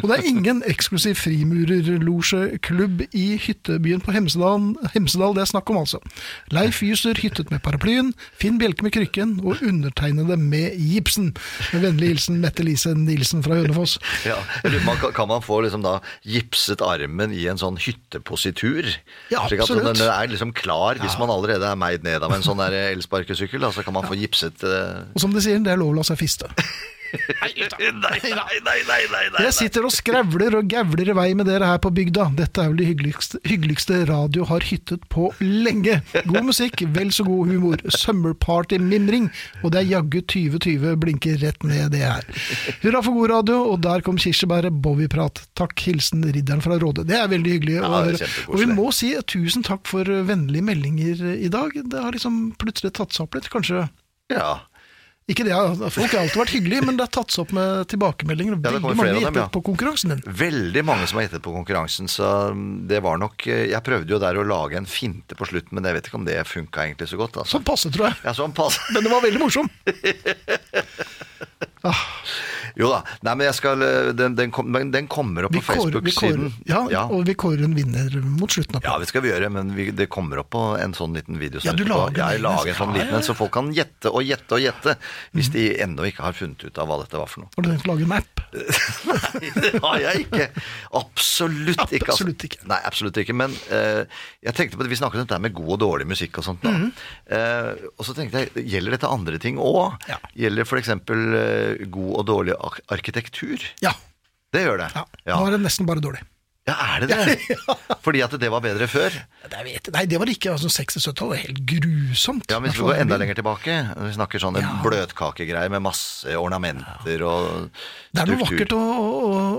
Og det er ingen eksklusiv frimurerlosjeklubb i hyttebyen på Hemsedal, Hemsedal det er snakk om, altså. Leif Juster hyttet med paraplyen, Finn Bjelke med krykken og undertegnede med gipsen. Med vennlig hilsen Mette Lise Nilsen fra Hønefoss. Ja. man kan- Kan man få liksom da gipset armen i en sånn hyttepositur? Ja, absolutt. Slik at den er liksom klar hvis man allerede er meid ned av en sånn elsparkesykkel. Så kan man få gipset uh... Og som de sier, det er lov å la seg fiste. Nei, nei, nei, nei, nei, nei, Jeg sitter og skrevler og gavler i vei med dere her på bygda. Dette er vel det hyggeligste, hyggeligste radio har hyttet på lenge. God musikk, vel så god humor. Summerparty-mimring. Og det er jaggu 2020 blinker rett ned det her. Hurra for god radio, og der kom kirsebæret Bowie-prat. Takk, hilsen ridderen fra Råde. Det er veldig hyggelig Ja, å er høre. Og vi må si tusen takk for vennlige meldinger i dag. Det har liksom plutselig tatt seg opp litt. Kanskje Ja. Ikke det, Folk har alltid vært hyggelige, men det har tatt seg opp med tilbakemeldinger. Veldig mange flere av dem, gjettet ja. på konkurransen din. Veldig mange som har gjettet på konkurransen, så mm, det var nok eh, Jeg prøvde jo der å lage en finte på slutten, men jeg vet ikke om det funka egentlig så godt. Altså. Sånn passe, tror jeg. Ja, sånn passe. Men det var veldig morsom. Jo da. Nei, men jeg skal eh, Den, den, kom, den kommer opp på Facebook-siden. ja, ja. og vi kårer en vinner mot slutten av Ja, det skal vi gjøre, men vi, det kommer opp på en sånn liten video. Ja, du lager jeg lager en sånn liten en, så folk kan gjette og gjette og gjette, hvis de ennå ikke har funnet ut av hva dette var for noe. Har du tenkt å lage en app? Nei, det har jeg ikke. Absolutt ikke. altså. Absolutt ikke. Nei, absolutt ikke. Men uh, jeg tenkte på det, vi snakket om dette med god og dårlig musikk og sånt. Mhm. Eh, og så tenkte jeg, gjelder dette andre ting òg? Ja. Gjelder f.eks. Uh, god og dårlig arkitektur? Ja. Det gjør det. ja. Ja. Nå er det nesten bare dårlig. Ja, er det det? Fordi at det var bedre før? Det vet. Nei, det var det ikke. Altså, 60-70-tallet var helt grusomt. Ja, men Hvis vi går enda lenger tilbake, vi snakker sånne Ja. bløtkakegreier med masse ornamenter og Det er noe vakkert å, å,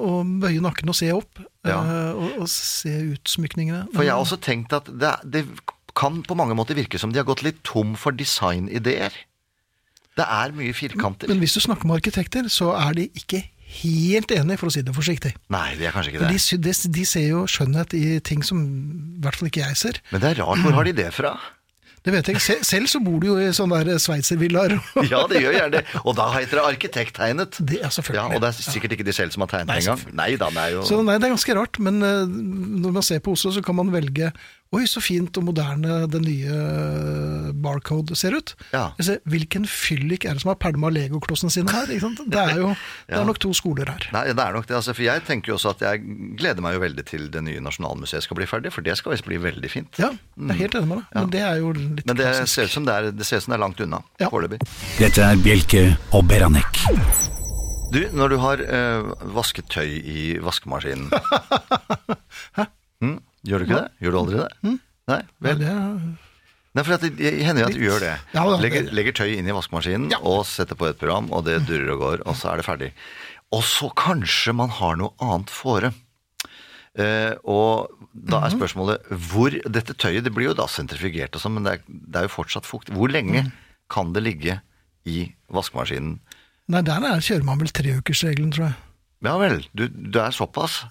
å bøye nakken og se opp, Ja. eh, og, og se utsmykningene. For jeg har også tenkt at det, det kan på mange måter virke som de har gått litt tom for designideer. Det er mye firkanter. Men hvis du snakker med arkitekter, så er de ikke helt enige, for å si det forsiktig. Nei, de er kanskje ikke det. de, de, de ser jo skjønnhet i ting som i hvert fall ikke jeg ser. Men det er rart. Hvor har de det fra? Det vet jeg ikke. Selv så bor du jo i sånne der sveitservillaer. Ja, det gjør gjerne det. Og da heter det arkitekttegnet. Det er selvfølgelig. Ja, Og det er sikkert ikke de selv som har tegnet engang. Nei da, det er jo Så nei, det er ganske rart, men eh, når man ser på Oslo, så kan man velge Oi, så fint og moderne den nye eh, Barcode ser ut. Ja. Jeg ser, hvilken fyllik er det som har pælma legoklossene sine her? Ikke sant? Det er jo det er nok to skoler her. Nei, det er nok det. Altså, for jeg tenker jo også at jeg gleder meg jo veldig til det nye Nasjonalmuseet skal bli ferdig, for det skal visst bli veldig fint. Ja, jeg er helt enig med deg. Men det er jo litt Men det klassisk. ser ut som det er, det ser ut som det er langt unna Ja. foreløpig. Dette er Bjelke og Beranek. Du, når du har øh, vasket tøy i vaskemaskinen Hæ? mm, Gjør du ikke det? Gjør du aldri det? Nei? Nei, Vel? det er, Nei, for at det det hender jo at du gjør det. Ja, da, legger, det- legger tøy inn i vaskemaskinen Ja. og setter på et program, og det durrer og går, og så er det ferdig. Og så kanskje man har noe annet fore. Eh, og da Mhm. er spørsmålet hvor Dette tøyet det blir jo da sentrifugert og sånn, men det er, det er jo fortsatt fukt. Hvor lenge Mhm. kan det ligge i vaskemaskinen? nei, der er, kjører man vel treukersregelen, tror jeg. Ja vel, du, du er såpass.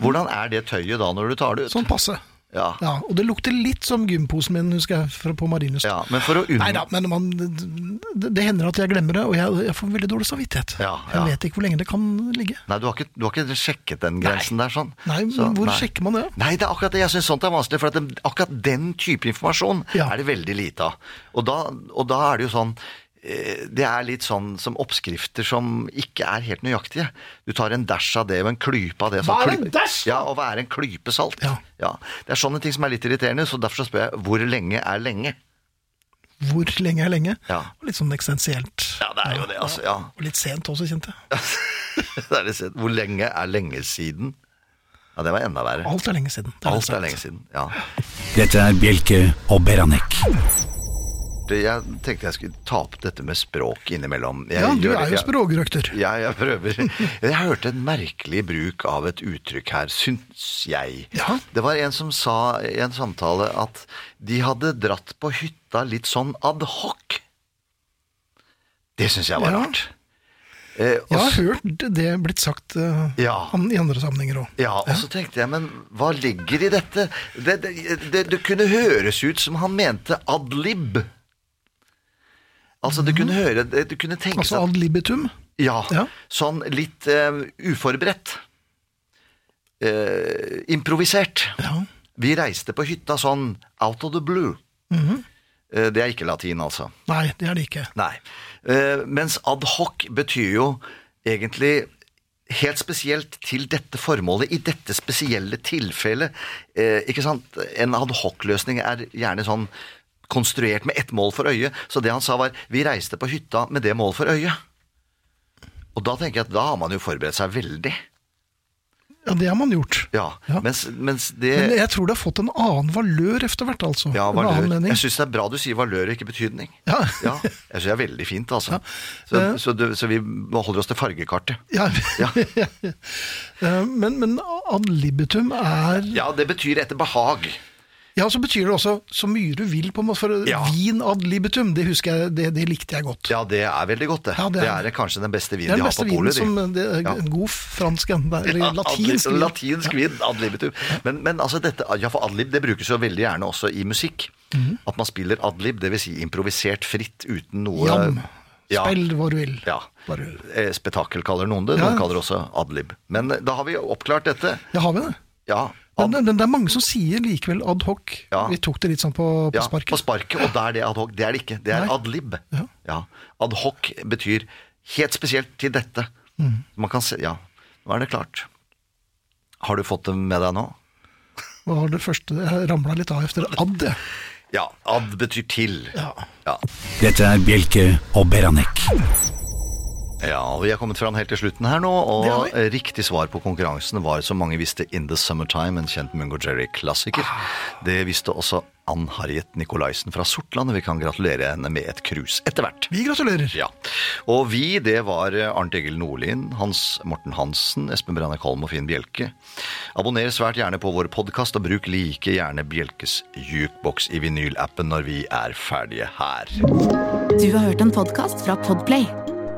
Hvordan er det tøyet da når du tar det ut? Sånn passe. Ja. Ja, og det lukter litt som gymposen min, husker jeg, fra, på Marienlyst. ja, men for å unngå Nei da, men man, det, det hender at jeg glemmer det, og jeg, jeg får veldig dårlig samvittighet. Ja, ja. Jeg vet ikke hvor lenge det kan ligge. Nei, du har ikke, du har ikke sjekket den grensen der sånn? Nei, men Så, hvor nei. sjekker man det? Nei, det er akkurat det. Jeg syns sånt er vanskelig, for at det, akkurat den type informasjon er det veldig lite av. Og da, og da er det jo sånn eh, det er litt sånn som oppskrifter som ikke er helt nøyaktige. Du tar en dash av det og en klype av det. Hva er en dash. Ja, og hva er en klype salt? Ja. Det er sånne ting som er litt irriterende, så derfor så spør jeg hvor lenge er lenge? Hvor lenge er lenge? Ja. Og Litt sånn eksistensielt. Ja, det er jo det, altså. Ja. Og litt sent også, kjente jeg. Det er litt sent. Hvor lenge er lenge siden? Ja, det var enda verre. Alt er lenge siden. Det Alt er lenge siden. Ja. Dette er Bjelke og Beranek. Det- Jeg tenkte jeg skulle ta opp dette med språk innimellom. Jeg Ja, du gjør er jo språkrøkter. Ja, jeg prøver. Jeg hørte en merkelig bruk av et uttrykk her, syns jeg. Ja. Det var en som sa i en samtale at de hadde dratt på hytta litt sånn ad hoc. Det syns jeg var Ja. rart. Eh, Jeg har hørt det blitt sagt uh, Ja. i andre sammenhenger òg. Ja, og så tenkte jeg, men hva ligger i dette? Det, det, det, det kunne høres ut som han mente ad lib. Altså, du kunne høre det kunne tenke Altså ad libitum. Ja, Ja. sånn litt uh, uforberedt. Uh, improvisert. Ja. Vi reiste på hytta sånn out of the blue. Mm -hmm. uh, det er ikke latin, altså. Nei, det er det ikke. Nei. Mens ad hoc betyr jo egentlig helt spesielt til dette formålet, i dette spesielle tilfellet. Ikke sant? En ad hoc-løsning er gjerne sånn konstruert med ett mål for øye. Så det han sa var, vi reiste på hytta med det mål for øye. Og da tenker jeg at da har man jo forberedt seg veldig. Ja, det har man gjort. Ja, Ja. Mens, mens det... Men jeg tror det har fått en annen valør etter hvert, altså. Ja, valør. Jeg syns det er bra du sier valør ikke betydning. Ja. Ja, jeg syns det er veldig fint, altså. Så, Eh. så, du, så vi holder oss til fargekartet. Ja. Ja. Eh, men, men ad libitum er Ja, det betyr etter behag. Ja, så betyr det også så mye du vil, på en måte. For Ja. vin ad libitum, det husker jeg, det, det likte jeg godt. Ja, det er veldig godt, det. Ja, det det, er- er, kanskje den beste vinen er de har på polet. Det er den beste vinen som En god fransk en. Eller Ja, latinsk vin. latinsk vin, ad libitum. Men, men altså dette, ja, for adlib det brukes jo veldig gjerne også i musikk. Mhm. At man spiller adlib, dvs. Si improvisert fritt uten noe Jam. Ja. Spill hvor du vil. Ja. Eh, Spetakkel kaller noen det, noen kaller det også adlib. Men eh, da har vi oppklart dette. Ja, har vi det? Ja, Men, ad, men det er mange som sier likevel ad hoc. Ja. Vi tok det litt sånn på, på ja, sparket. på sparket, og da er det ad hoc. Det er det ikke. Det er adlib. Ja. Ja. Ad hoc betyr helt spesielt til dette. Mm. Man kan se, ja, nå er det klart. Har du fått det med deg nå? Hva var det første? Jeg ramla litt av efter ad. jeg. Ja, ad betyr til. Ja. Ja. Dette er Bjelke og Beranek. Ja, og vi er kommet fram helt til slutten her nå, og riktig svar på konkurransen var, som mange visste, In The Summertime, en kjent Mungo Jerry-klassiker. Det visste også Ann Harriet Nikolaisen fra Sortland, og vi kan gratulere henne med et krus etter hvert. Vi gratulerer. Ja. Og vi, det var Arnt Egil Nordlien, Hans Morten Hansen, Espen Branne-Kalm og Finn Bjelke. Abonner svært gjerne på vår podkast, og bruk like gjerne Bjelkes jukebox i vinylappen når vi er ferdige her. Du har hørt en podkast fra Podplay.